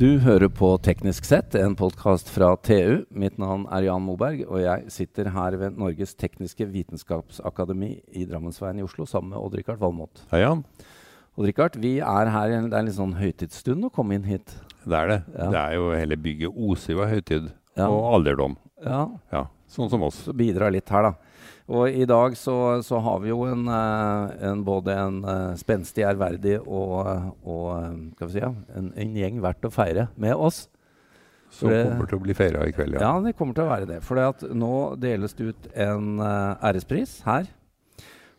Du hører på Teknisk sett, en podkast fra TU. Mitt navn er Jan Moberg, og jeg sitter her ved Norges tekniske vitenskapsakademi i Drammensveien i Oslo sammen med Odd-Rikard Valmot. Hei, Jan. Odd-Rikard, vi er her, det er en litt sånn høytidsstund å komme inn hit. Det er det. Ja. Det er jo hele bygget oser jo av høytid Ja. og alderdom. Ja, Ja, sånn som oss. så bidrar litt her, da. Og i dag så, så har vi jo en, eh, en både en eh, spenstig, ærverdig og, og eh, vi si, en, en gjeng verdt å feire med oss. Som kommer til å bli feira i kveld, ja. Ja, det kommer til å være det. For nå deles det ut en ærespris her.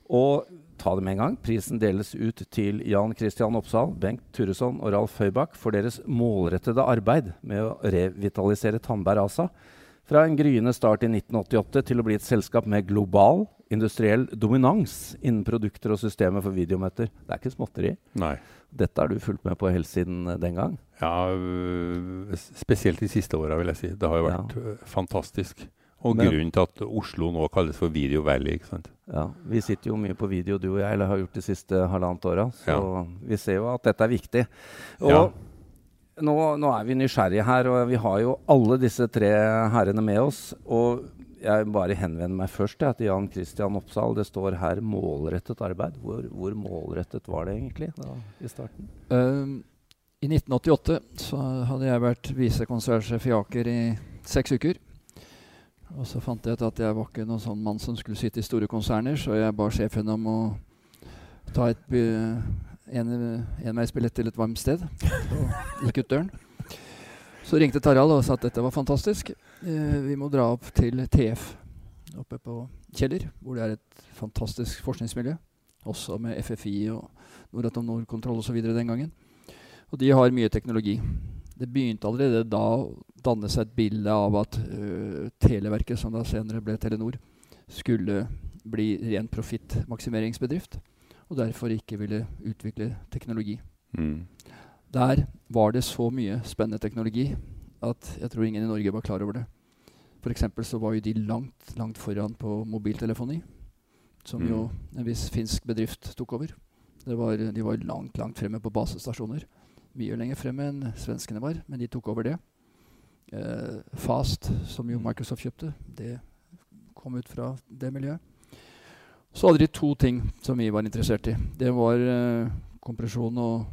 Og ta det med en gang. Prisen deles ut til Jan Christian Oppsal, Bengt Turesson og Ralf Høybakk for deres målrettede arbeid med å revitalisere Tandberg ASA. Fra en gryende start i 1988 til å bli et selskap med global industriell dominans innen produkter og systemer for videomøter. Det er ikke småtteri. Nei. Dette har du fulgt med på helt siden eh, den gang. Ja, øh, spesielt de siste åra, vil jeg si. Det har jo vært ja. fantastisk. Og Men- grunnen til at Oslo nå kalles for Video Valley, ikke sant. Ja, Vi sitter jo mye på video, du og jeg, eller har gjort de siste halvannet åra. Så Ja. vi ser jo at dette er viktig. Og Ja. Nå, nå er vi nysgjerrige her, og vi har jo alle disse tre herrene med oss. Og jeg bare henvender meg først til Jan Christian Oppsal. Det står her 'målrettet arbeid'. Hvor, hvor målrettet var det egentlig da, i starten? Um, I 1988 så hadde jeg vært visekonsernsjef i Aker i seks uker. Og så fant jeg ut at jeg var ikke noen sånn mann som skulle sitte i store konserner, så jeg ba sjefen om å ta et by- en, enveisbillett til et varmt sted. Og gikk ut døren. Så ringte Tarald og sa at dette var fantastisk. Eh, vi må dra opp til TF oppe på Kjeller, hvor det er et fantastisk forskningsmiljø. Også med FFI og Noratom Nord-kontroll osv. den gangen. Og de har mye teknologi. Det begynte allerede da å danne seg et bilde av at uh, Televerket, som da senere ble Telenor, skulle bli ren profittmaksimeringsbedrift, og derfor ikke ville utvikle teknologi. Mm. Der var det så mye spennende teknologi at jeg tror ingen i Norge var klar over det. F.eks. så var jo de langt, langt foran på mobiltelefoni, som jo en viss finsk bedrift tok over. Det var, de var langt, langt fremme på basestasjoner. Mye lenger fremme enn svenskene var, men de tok over det. Eh, Fast, som jo Microsoft kjøpte, det kom ut fra det miljøet. Så hadde de to ting som vi var interessert i. Det var eh, kompresjon og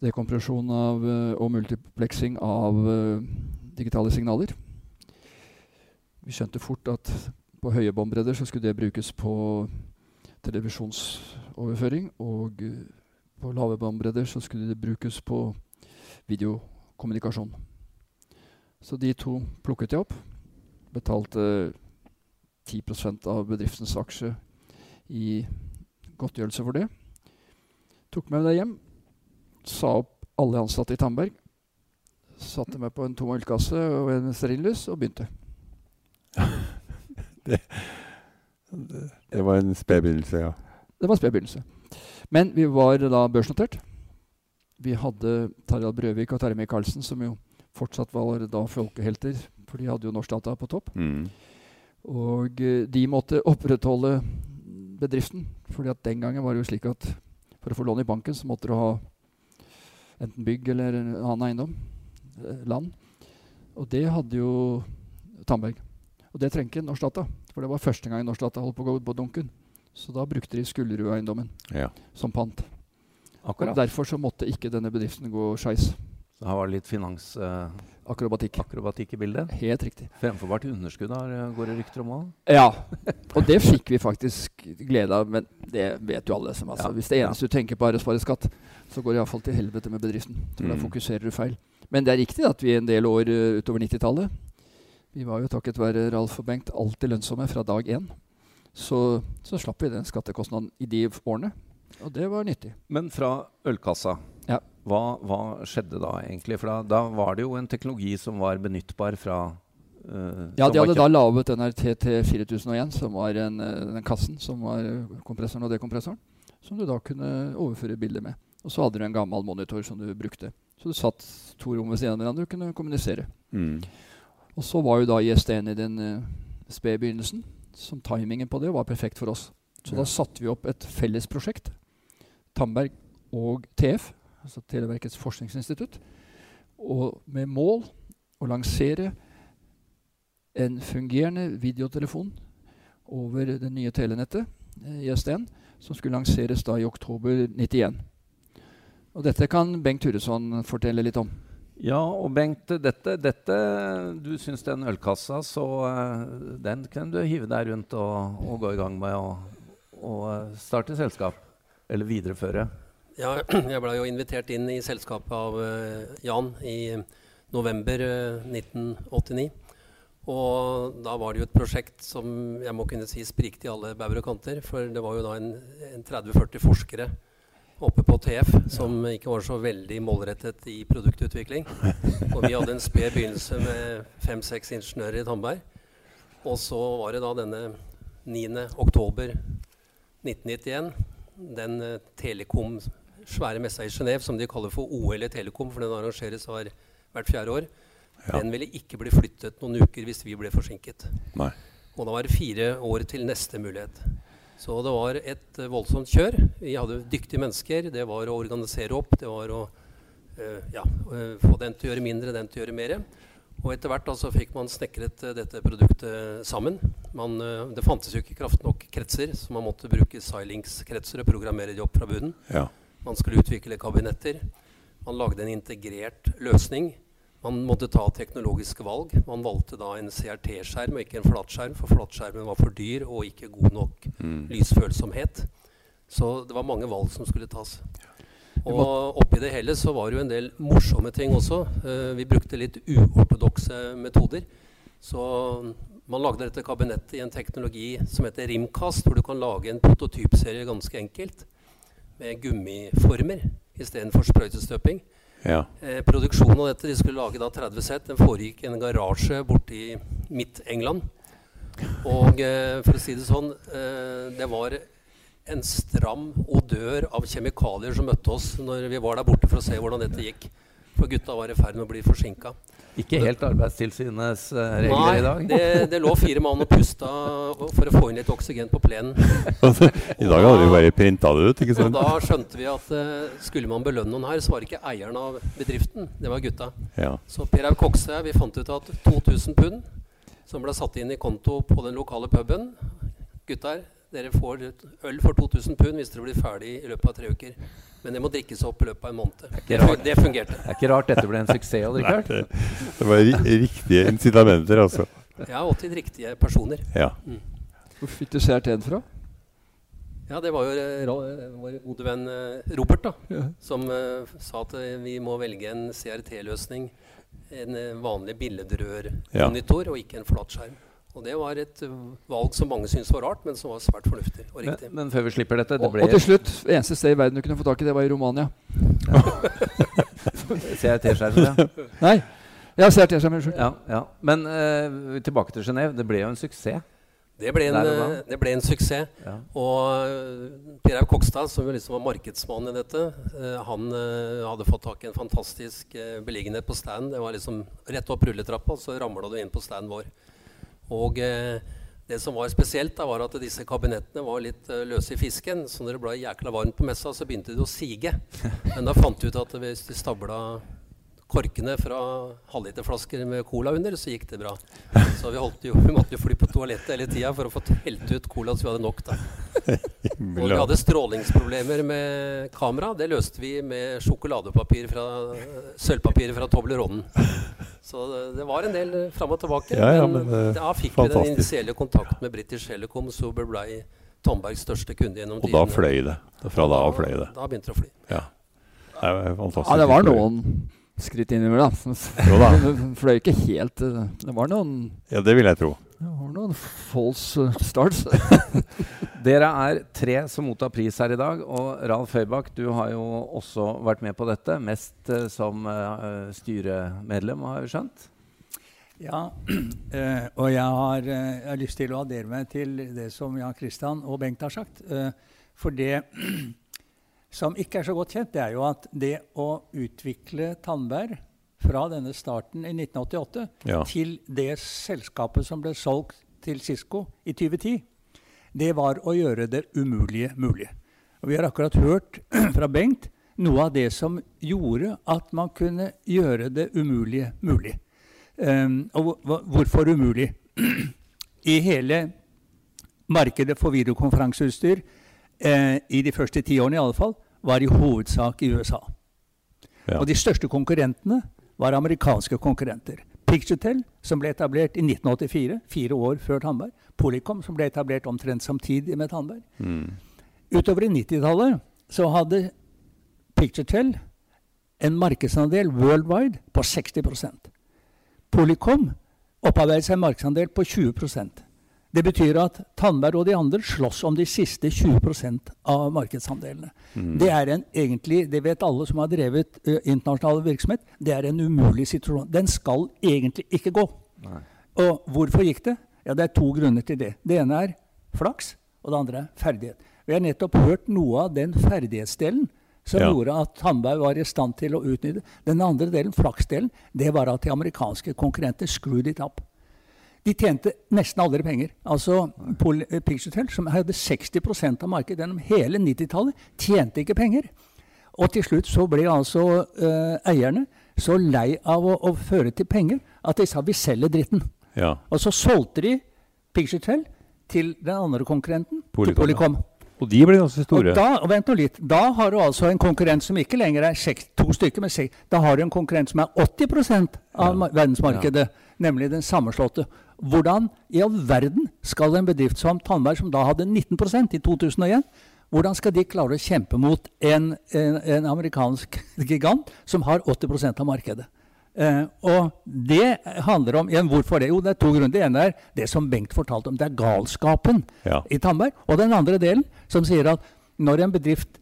dekompresjon av, eh, og multiplexing av eh, digitale signaler. Vi skjønte fort at på høye båndbredder så skulle det brukes på televisjonsoverføring. Og eh, på lave båndbredder så skulle det brukes på videokommunikasjon. Så de to plukket jeg opp. Betalte 10% av bedriftens aksje i godtgjørelse for det. Tok med det hjem. Sa opp alle ansatte i Tandberg. Satte meg på en tom ølkasse og en stearinlys og begynte. Det var en sped begynnelse, ja. Det var en sped begynnelse. Men vi var da børsnotert. Vi hadde Tarjei Brøvik og Terje Michaelsen, som jo fortsatt var da folkehelter, for de hadde jo Norsk Data på topp. Mm. Og eh, de måtte opprettholde bedriften. fordi at den gangen var det jo slik at for å få lån i banken, så måtte du ha enten bygg eller en annen eiendom. eh, Land. Og det hadde jo Tandberg. Og det trengte Norsk For det var første gang Norsdata holdt på å gå på dunken. Så da brukte de Skullerud-eiendommen ja. som pant. Og derfor så måtte ikke denne bedriften gå skeis. Så her var det litt finansakrobatikk Akrobatikk. i bildet. Helt riktig. Fremforbart underskudd har, eh, går det rykter om òg. Ja, og det fikk vi faktisk glede av, men det vet jo alle. som altså. Ja, Hvis det eneste du tenker på er å spare skatt, så går det iallfall til helvete med bedriften. Da Mm. fokuserer du feil. Men det er riktig at vi en del år uh, utover 90-tallet Vi var jo takket være Ralf og Bengt alltid lønnsomme fra dag én. Så, så slapp vi den skattekostnaden i de årene, og det var nyttig. Men fra ølkassa, Ja. hva, hva skjedde da egentlig? For da, da var det jo en teknologi som var benyttbar fra uh, Ja, De hadde da laget den her TT4001, som var en, eh, den kassen som var eh, kompressoren og dekompressoren, som du da kunne overføre bilder med. Og så hadde du en gammel monitor som du brukte. Så du satt to rom ved siden av hverandre og kunne kommunisere. Mm. Og så var jo da ISD-en i den uh, spede begynnelsen, som timingen på det var perfekt for oss. Så Ja. da satte vi opp et felles prosjekt, Tandberg og TF, altså Televerkets forskningsinstitutt, og med mål å lansere en fungerende videotelefon over det nye telenettet eh, i SDN, som skulle lanseres da i oktober 91. Og dette kan Bengt Turesson fortelle litt om. Ja, og Bengt, dette, dette Du syns den ølkassa, så uh, den kan du hive deg rundt og, og gå i gang med og, å starte selskap. Eller videreføre. Ja, jeg ble jo invitert inn i selskapet av uh, Jan i november uh, 1989. Og da var det jo et prosjekt som jeg må kunne si sprikte i alle bauger og kanter. For det var jo da en, en 30-40 forskere oppe på TF som ikke var så veldig målrettet i produktutvikling. Og vi hadde en sped begynnelse med fem-seks ingeniører i Tandberg. Og så var det da denne 9. oktober 1991, den uh, Telekom svære messa i Genéve som de kaller for OL i Telekom, for den arrangeres hvert fjerde år. Ja. Den ville ikke bli flyttet noen uker hvis vi ble forsinket. Nei. Og da var det fire år til neste mulighet. Så det var et uh, voldsomt kjør. Vi hadde dyktige mennesker. Det var å organisere opp. Det var å øh, ja, uh, få den til å gjøre mindre, den til å gjøre mer. Og etter hvert altså, fikk man snekret dette produktet sammen. Man, det fantes jo ikke kraft nok kretser, så man måtte bruke Xilinx-kretser og programmere de opp fra bunnen. Ja. Man skulle utvikle kabinetter. Man lagde en integrert løsning man måtte ta teknologiske valg. Man valgte da en CRT-skjerm og ikke en flatskjerm, for flatskjermen var for dyr og ikke god nok mm. lysfølsomhet. Så det var mange valg som skulle tas. Og oppi det hele så var det jo en del morsomme ting også. Uh, vi brukte litt uortodokse metoder. Så man lagde dette kabinettet i en teknologi som heter Rimcast, hvor du kan lage en prototypserie ganske enkelt med gummiformer istedenfor sprøytestøping. Ja. Eh, produksjonen av dette, de skulle lage da 30 sett, den foregikk i en garasje borte i Midt-England. Og eh, for å si det sånn, eh, det var en stram odør av kjemikalier som møtte oss når vi var der borte for å se hvordan dette gikk. For gutta var i ferd med å bli forsinka. Ikke helt Arbeidstilsynets uh, regler Nei, i dag? Nei, det, det, lå fire mann og pusta for å få inn litt oksygen på plenen. I dag hadde vi bare printa det ut. ikke sant? Og da skjønte vi at uh, skulle man belønne noen her, så var det ikke eieren av bedriften, det var gutta. Ja. Så Per Haug Kokse, vi fant ut at 2000 pund, som ble satt inn i konto på den lokale puben Gutter, dere får øl for 2000 pund hvis dere blir ferdig i løpet av tre uker. Men det må drikkes opp i løpet av en måned. Det, det, fungerte. Det er ikke rart dette ble en suksess. Richard. Nei, det var riktige incitamenter, altså. Ja, og til riktige personer. Ja. Mm. Hvor fikk du CRT-en fra? Ja, Det var jo uh, vår gode venn uh, Robert da, ja. som uh, sa at vi må velge en CRT-løsning. En vanlig billedrørmonitor ja. og ikke en flatskjerm. Og Det var et uh, valg som mange syntes var rart, men som var svært fornuftig og riktig. Men, men før vi slipper dette det og, og, til slutt, eneste sted i verden du kunne få tak i det, var i Romania. Ja. T-skjermen, ja. Nei. Ja, CRT-skjermen. Unnskyld. Ja, ja. Men uh, tilbake til Genéve. Det ble jo en suksess. Det ble en, uh, det ble en suksess. Ja. Og Per Kokstad, som jo liksom var markedsmann i dette, han hadde fått tak i en fantastisk beliggenhet på stand. Det var liksom rett opp rulletrappa, så ramla du inn på standen vår. Og eh, det som var spesielt, da, var at disse kabinettene var litt uh, løse i fisken. Så når det ble jækla varmt på messa, så begynte de å sige. Men da fant vi ut at hvis de stabla korkene fra halvliterflasker med cola under, så gikk det bra. Så vi, jo, vi måtte jo fly på toalettet hele tida for å få telt ut cola så vi hadde nok. da. Og vi hadde strålingsproblemer med kamera. Det løste vi med sjokoladepapir fra sølvpapir fra Toblerone. Så det, var en del fram og tilbake. Ja, ja, men, men da fikk fantastisk. vi den initielle kontakten med British Telecom, så ble Tombergs største kunde gjennom tiden. Og da fløy det. Fra da av fløy det. Da begynte det å fly. Ja. Det var fantastisk. Ja, det var noen skritt innover, da. Jo da. Det fløy ikke helt eh, Det var noen Ja, det vil jeg tro. Det har noen false starts. Dere er tre som mottar pris her i dag. Og Ralf Høybakk, du har jo også vært med på dette. Mest uh, som uh, styremedlem, har vi skjønt? Ja, uh, og jeg har, jeg har, lyst til å addere meg til det som Jan Kristian og Bengt har sagt. for det som ikke er så godt kjent, det er jo at det å utvikle Tandberg fra denne starten i 1988 ja. til det selskapet som ble solgt til Cisco i 2010, det var å gjøre det umulige mulig. Og vi har akkurat hørt fra Bengt noe av det som gjorde at man kunne gjøre det umulige mulig. Um, og hvorfor umulig? I hele markedet for videokonferanseutstyr eh, i de første ti årene i alle fall, var i hovedsak i USA. Ja. Og de største konkurrentene var amerikanske konkurrenter. Picturetel, som ble etablert i 1984, fire år før Tandberg. Polycom, som ble etablert omtrent samtidig med Tandberg. Mm. Utover i 90-tallet så hadde Picturetel en markedsandel worldwide på 60% Polycom opparbeidet seg en markedsandel på 20 det betyr at Tandberg og de andre slåss om de siste 20 av markedsandelene. Mm. Det er en egentlig, det vet alle som har drevet uh, internasjonal virksomhet, det er en umulig situasjon. Den skal egentlig ikke gå. Nei. Og hvorfor gikk det? Ja, Det er to grunner til det. Det ene er flaks, og det andre er ferdighet. Vi har nettopp hørt noe av den ferdighetsdelen som ja. gjorde at Tandberg var i stand til å utnytte. Den andre delen, flaksdelen, det var at de amerikanske konkurrenter screwed it up. De tjente nesten aldri penger. Altså eh, Picturetel, som hadde 60% av markedet gjennom hele 90-tallet, tjente ikke penger. Og til slutt så ble altså uh, eierne så lei av å, å, føre til penger at de sa vi selger dritten. Ja. Og så solgte de Picturetel til den andre konkurrenten, Polycom. til Polycom. Og de ble ganske store. Og da, og vent nå litt, da har du altså en konkurrent som ikke lenger er to stykker, men seks. Da har du en konkurrent som er 80 av ja. verdensmarkedet, ja. nemlig den sammenslåtte. Hvordan i all verden skal en bedrift som Tandberg, som da hadde 19% i 2001, hvordan skal de klare å kjempe mot en, en, en amerikansk gigant som har 80% av markedet? Eh, og det handler om igjen, Hvorfor det? Jo, det er to grunner. Det ene er det som Bengt fortalte om. Det er galskapen ja. i Tandberg. Og den andre delen, som sier at når en bedrift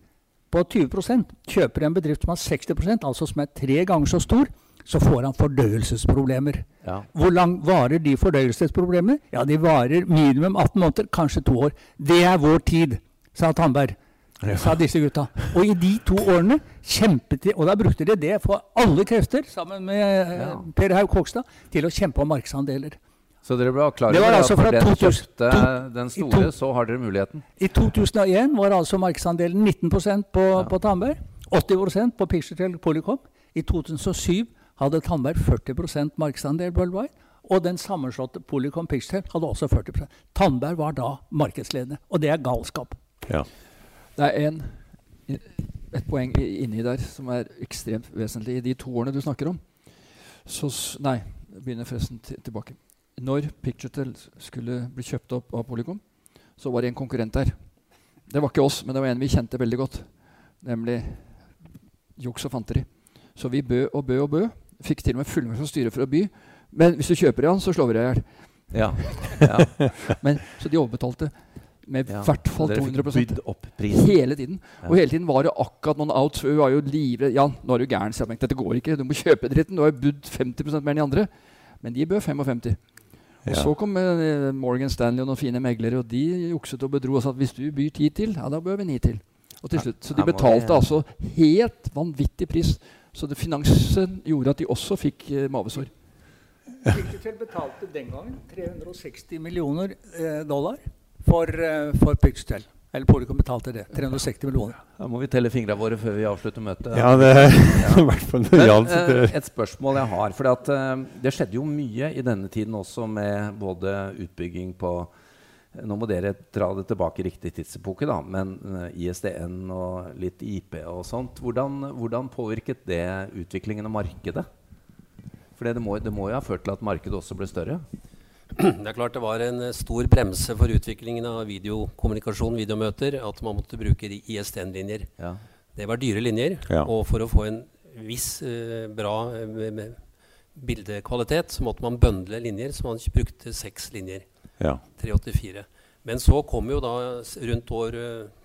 på 20% kjøper en bedrift som har 60% altså som er tre ganger så stor, så får han fordøyelsesproblemer. Ja. Hvor lang varer de fordøyelsesproblemene? Ja, De varer minimum 18 måneder, kanskje to år. Det er vår tid, sa Tandberg. Sa disse gutta. Og i de to årene kjempet de, og da brukte de det for alle krefter, sammen med ja. Per Haug Kokstad, til å kjempe om markedsandeler. Så dere ble klar over at altså for den 2000, kjøpte den store, to, så har dere muligheten? I 2001 var altså markedsandelen 19% på, ja. på Tandberg. 80% på Picturetel Polycom. I 2007 hadde Tandberg 40% markedsandel worldwide. Og den sammenslåtte Polycom Pixtel hadde også 40% Tandberg var da markedsledende. Og det er galskap. Ja. Det er en, et poeng inni der som er ekstremt vesentlig. I de to årene du snakker om så, Nei, begynner forresten tilbake. Når Picturetel skulle bli kjøpt opp av Polycom, så var det en konkurrent der. Det var ikke oss, men det var en vi kjente veldig godt. Nemlig juks og fanteri. Så vi bø og bø og bø. Fikk til og med fullmakt som styre for å by. Men hvis du kjøper han, så slår vi deg i hjel. Ja. ja. Men, så de overbetalte med i ja. hvert fall 200 opp Hele tiden. Ja. Og hele tiden var det akkurat noen outs. Vi var jo livredde. Ja, nå er du gæren. Så dette går ikke. Du må kjøpe dritten. Du har jo budd 50 mer enn de andre. Men de bød 55. Og ja. så kom uh, Morgan Stanley og noen fine meglere, og de jukset og bedro og sa at hvis du byr ti til, ja, da bør vi ni til. Og til slutt, Så de betalte altså helt vanvittig pris så det finansen gjorde at de også fikk eh, mavesår. Picturetel betalte den gangen 360 millioner eh, dollar for, eh, for Picturetel. Eller Polycom betalte det. 360 millioner. Da må vi telle fingrene våre før vi avslutter møtet. Ja, det er i hvert fall Men, eh, Et spørsmål jeg har. For eh, det skjedde jo mye i denne tiden også med både utbygging på nå må dere dra det tilbake i riktig tidsepoke, da, men eh, ISDN og litt IP og sånt. Hvordan, hvordan påvirket det utviklingen av markedet? For det må, det må, jo ha ført til at markedet også ble større? Det er klart det var en stor bremse for utviklingen av videokommunikasjon, videomøter, at man måtte bruke ISDN-linjer. Ja. Det var dyre linjer, ja. og for å få en viss uh, bra uh, bildekvalitet, så måtte man bøndle linjer, så man brukte seks linjer. Ja. 384. Men så kom jo da, rundt år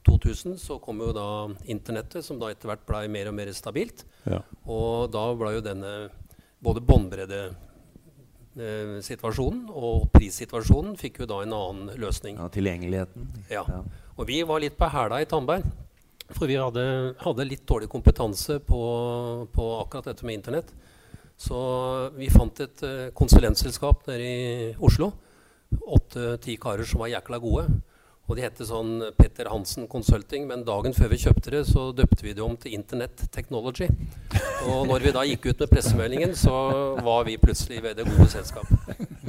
2000, eh, så kom jo da internettet, som da etter hvert blei mer og mer stabilt. Ja. Og da ble jo denne både båndbreddesituasjonen eh, og prissituasjonen fikk jo da en annen løsning. Ja, Tilgjengeligheten. Ja. ja. Og vi var litt på hæla i Tandberg. For vi hadde, hadde litt dårlig kompetanse på, på, akkurat dette med internett. Så vi fant et uh, konsulentselskap nede i Oslo åtte-ti karer som var jækla gode. Og de hette sånn Petter Hansen Consulting, men dagen før vi kjøpte det, så døpte vi det om til Internett Technology. Og når vi da gikk ut med pressemeldingen, så var vi plutselig ved det gode selskap.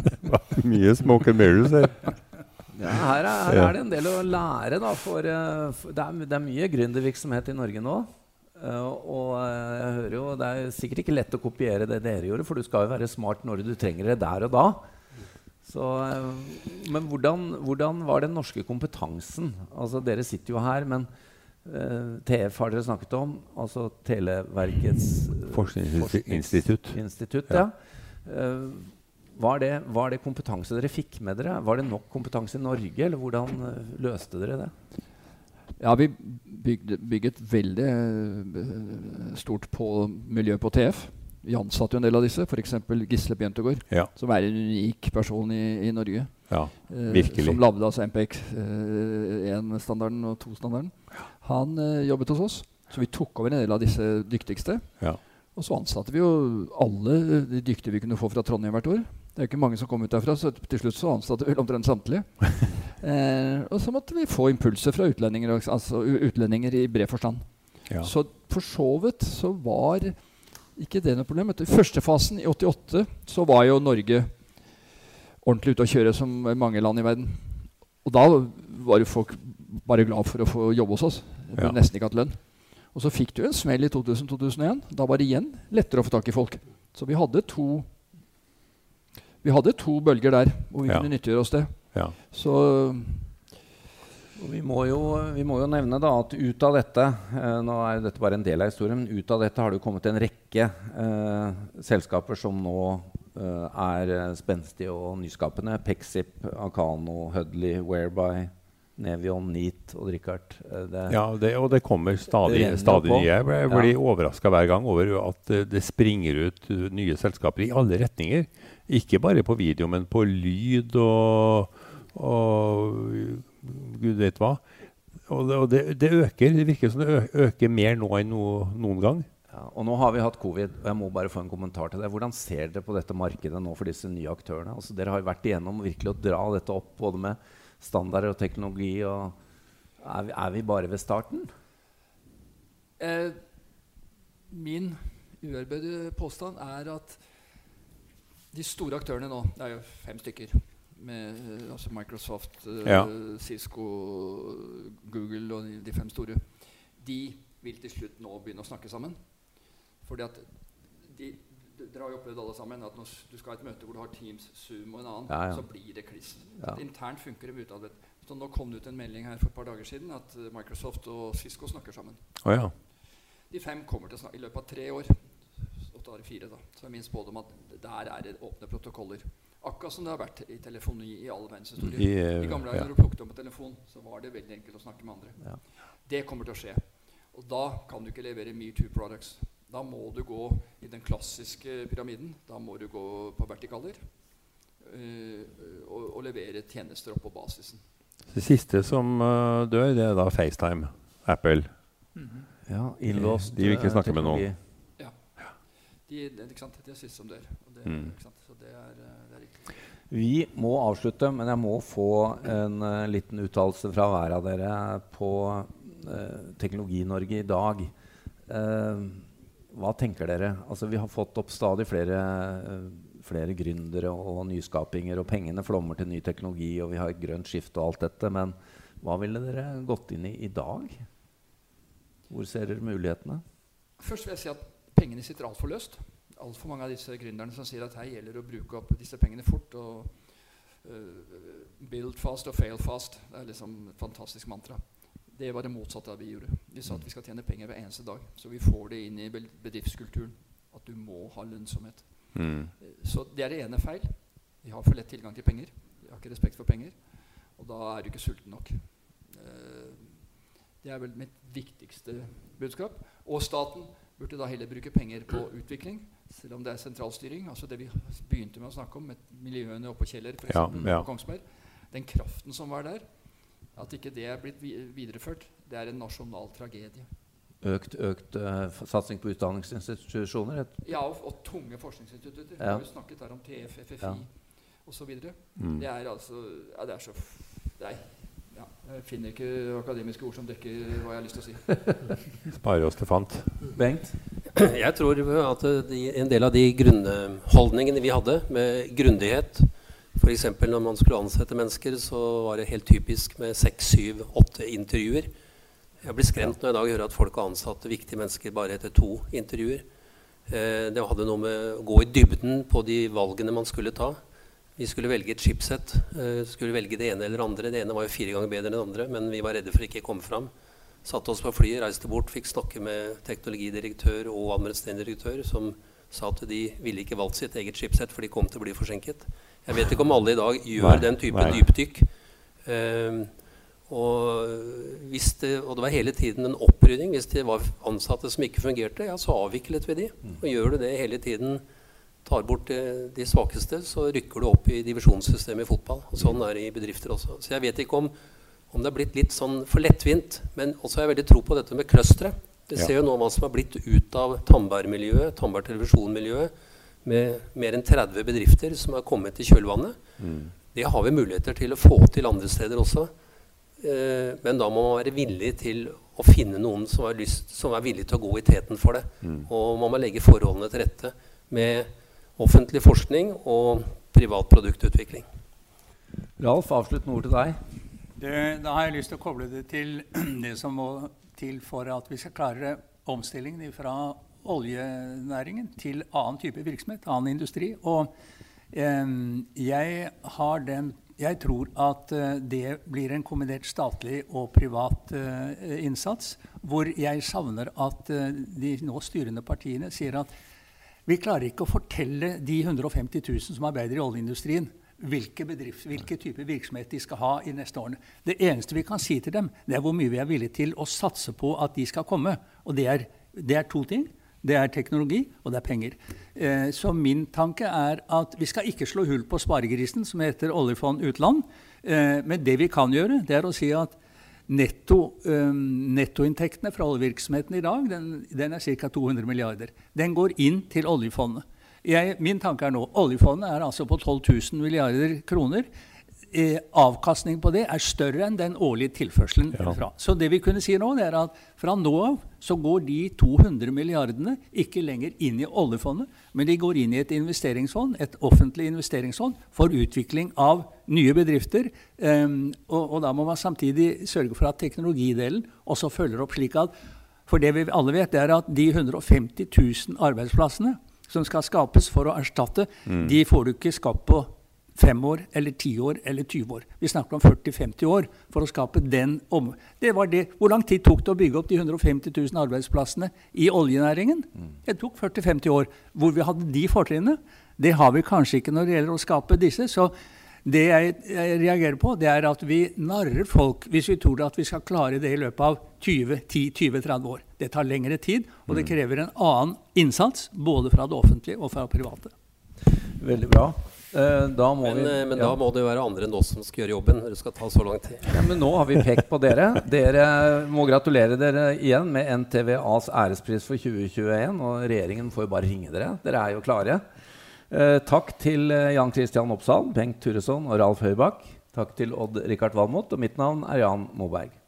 Mye smoke and mirrors her. Ja, her, er, her er, det en del å lære. Da, for, eh, for det, er, det, er, mye gründervirksomhet i Norge nå. Uh, og jeg hører jo, Det er sikkert ikke lett å kopiere det dere gjorde, for du skal jo være smart når du trenger det der og da. Så, eh, men hvordan, hvordan, var den norske kompetansen? Altså, dere sitter jo her, men uh, eh, TF har dere snakket om. Altså Televerkets uh, forskningsinstitutt. Forskningsinstitutt ja. Uh, var, det, var, det, kompetanse dere fikk med dere? Var det nok kompetanse i Norge, eller hvordan løste dere det? Ja, vi bygde, bygget veldig stort på miljø på TF. Vi ansatte jo en del av disse, f.eks. Gisle Bjøntegård, ja. som er en unik person i, i Norge. Ja, eh, virkelig. Eh, som lagde altså MPX 1-standarden eh, og 2-standarden. Han eh, jobbet hos oss, så vi tok over en del av disse dyktigste. Ja. Og så ansatte vi jo alle de dyktige vi kunne få fra Trondheim hvert år. Det er ikke mange som kom ut derfra, så til slutt så ansatte vi omtrent samtlige. eh, og så måtte vi få impulser fra utlendinger, altså utlendinger i bred forstand. Ja. Så for så vidt så var ikke det noe problem. I første fasen, i 88, så var jo Norge ordentlig ute å kjøre som mange land i verden. Og da var jo folk bare glad for å få jobbe hos oss. Ja. Nesten ikke hatt lønn. Og så fikk du en smell i 2000-2001. Da var det igjen lettere å få tak i folk. Så vi hadde to Vi hadde to bølger der hvor vi ja. kunne nyttiggjøre oss det. Ja. Så vi må, jo, vi må, jo, nevne da at ut av dette eh, Nå er dette bare en del av historien, men ut av dette har det jo kommet en rekke eh, selskaper som nå eh, er spenstige og nyskapende. Pexip, Akano, Hudley, Whereby, Nevion, Neat og Richard. Det ja, det, og det kommer stadig, stadig nye. Jeg blir ja. overraska hver gang over at det springer ut nye selskaper i alle retninger. Ikke bare på video, men på lyd og, og gud vet hva. Og det, og det, det øker. Det virker som det øker mer nå enn noe, noen gang. Ja, og nå har vi hatt covid, og jeg må bare få en kommentar til det. Hvordan ser dere på dette markedet nå for disse nye aktørene? Altså, dere har jo vært igjennom virkelig å dra dette opp både med standarder og teknologi. Og er, vi, er vi bare ved starten? Eh, min uarbeidede påstand er at de store aktørene nå, det er jo fem stykker med eh, altså Microsoft, uh, ja. Cisco, Google og de, de, fem store, de vil til slutt nå begynne å snakke sammen. Fordi at de, dere har jo opplevd alle sammen at når du skal ha et møte hvor du har Teams, Zoom og en annen, ja, ja. så blir det kliss. Internt funker det utadvendt. Så nå kom det ut en melding her for et par dager siden at uh, Microsoft og Cisco snakker sammen. Oh, de fem kommer til å snakke i løpet av tre år. Åtte av fire, da. Så jeg minst både om at der er det åpne protokoller. Akkurat som det har vært i telefoni i all verdenshistorie. I, uh, I gamle dager ja. når du plukket opp en telefon, så var det veldig enkelt å snakke med andre. Ja. Det kommer til å skje. Og da kan du ikke levere metoo products. Da må du gå i den klassiske pyramiden. Da må du gå på vertikaler uh, og, og, levere tjenester opp på basisen. Det siste som uh, dør, det er da FaceTime. Apple. Mm -hmm. Ja, innlåst De vil ikke snakke med noen. De, det er sist som dør. Det, mm. Så det er vi må avslutte, men jeg må få en uh, liten uttalelse fra hver av dere på uh, Teknologi-Norge i dag. Uh, hva tenker dere? Altså, vi har fått opp stadig flere, flere gründere og nyskapinger, og pengene flommer til ny teknologi, og vi har et grønt skifte og alt dette. Men hva ville dere gått inn i i dag? Hvor ser dere mulighetene? Først vil jeg si at pengene sitter altfor løst altfor mange av disse gründerne som sier at her gjelder det å bruke opp disse pengene fort. og uh, Build fast og fail fast. Det er liksom et fantastisk mantra. Det var det motsatte av vi gjorde. Vi sa at vi skal tjene penger hver eneste dag. Så vi får det inn i bedriftskulturen. At du må ha lønnsomhet. Mm. Så det er det ene feil. De har for lett tilgang til penger. De har ikke respekt for penger. Og da er du ikke sulten nok. Uh, det er vel mitt viktigste budskap. Og staten burde da heller bruke penger på utvikling selv om det er sentralstyring, altså det vi begynte med å snakke om, med miljøene oppe på Kjeller for eksempel, ja, ja. på Kongsberg, den kraften som var der, at ikke det er blitt videreført, det er en nasjonal tragedie. Økt, økt uh, satsing på utdanningsinstitusjoner? Ja, og, og, tunge forskningsinstitutter. Vi har jo snakket her om TF, FFI ja. osv. Mm. Det er altså ja, det er så det er Ja, jeg finner ikke akademiske ord som dekker hva jeg har lyst til å si. Sparer oss til fant. Bengt? Jeg tror at de, en del av de grunnholdningene vi hadde, med grundighet F.eks. når man skulle ansette mennesker, så var det helt typisk med seks, syv, åtte intervjuer. Jeg blir skremt når jeg i dag hører at folk har ansatt viktige mennesker bare etter to intervjuer. Eh, det hadde noe med å gå i dybden på de valgene man skulle ta. Vi skulle velge et chipset. Eh, skulle velge det ene eller andre. Det ene var jo fire ganger bedre enn det andre, men vi var redde for ikke å komme fram. Satte oss på flyet, reiste bort, fikk snakke med teknologidirektør og administrerende direktør, som sa at de ville ikke valgt sitt eget chipset, for de kom til å bli forsinket. Jeg vet ikke om alle i dag gjør nei, den type dypdykk. Um, og, det, og, det, var hele tiden en opprydding. Hvis det var ansatte som ikke fungerte, ja, så avviklet vi de. Mm. Og gjør du det hele tiden, tar bort de, de svakeste, så rykker du opp i divisjonssystemet i fotball. Og sånn er det i bedrifter også. Så jeg vet ikke om, om det har blitt litt sånn for lettvint. Men også har jeg veldig tro på dette med clustere. Vi ser jo nå hva som har blitt ut av Tandberg-miljøet, Tandberg Televisjon-miljøet, med mer enn 30 bedrifter som har kommet i kjølvannet. Mm. Det har vi muligheter til å få til andre steder også. Eh, men da må man være villig til å finne noen som, lyst, som er villig til å gå i teten for det. Mm. Og man må legge forholdene til rette med offentlig forskning og privat produktutvikling. Ralf, avsluttende ord til deg. Det, da har jeg lyst til å koble det til det som må til for at vi skal klare omstillingen fra oljenæringen til annen type virksomhet, annen industri. Og eh, jeg har den jeg tror at uh, det blir en kombinert statlig og privat eh, innsats. Hvor jeg savner at uh, de nå styrende partiene sier at vi klarer ikke å fortelle de 150 000 som arbeider i oljeindustrien, hvilke, bedrift, hvilke type virksomhet de skal ha i neste årene. Det eneste vi kan si til dem, det er hvor mye vi er villige til å satse på at de skal komme. Og det er, det er to ting. Det er teknologi, og det er penger. Eh, så min tanke er at vi skal ikke slå hull på sparegrisen, som heter oljefond utland. Eh, men det vi kan gjøre, det er å si at netto, um, nettoinntektene fra oljevirksomheten i dag den, den er ca. 200 milliarder. Den går inn til oljefondet. Jeg, min tanke er nå oljefondet er altså på 12 000 milliarder kroner eh, avkastning på det er større enn den årlige tilførselen ja. fra. Så det vi kunne si nå, det er at fra nå av så går de 200 milliardene ikke lenger inn i oljefondet, men de går inn i et investeringsfond, et offentlig investeringsfond for utvikling av nye bedrifter. Um, og, og, da må man samtidig sørge for at teknologidelen også følger opp slik at For det vi alle vet, det er at de 150 000 arbeidsplassene som skal skapes for å erstatte, mm. de får du ikke skapt på fem år eller ti år eller 20 år. Vi snakker om 40-50 år for å skape den om... Det var det. Hvor lang tid tok det å bygge opp de 150 000 arbeidsplassene i oljenæringen? Mm. Det tok 40-50 år. Hvor vi hadde de fortrinnene, det har vi kanskje ikke når det gjelder å skape disse. Så det jeg, jeg reagerer på, det er at vi narrer folk hvis vi tror at vi skal klare det i løpet av 20-10-20-30 år. Det tar lengre tid, og det mm. krever en annen innsats både fra det offentlige og fra private. Veldig bra. Uh, må men, vi, eh, men ja. da må det jo være andre enn oss som skal gjøre jobben. Det skal ta så lang tid. Ja, men nå har vi pekt på dere. Dere må gratulere dere igjen med NTVAs ærespris for 2021. Og regjeringen får jo bare ringe dere. Dere er jo klare. Eh, takk til Jan Christian Oppsal, Bengt Turesson og Ralf Høybakk. Takk til Odd Rikard Valmot. Og mitt navn er Jan Moberg.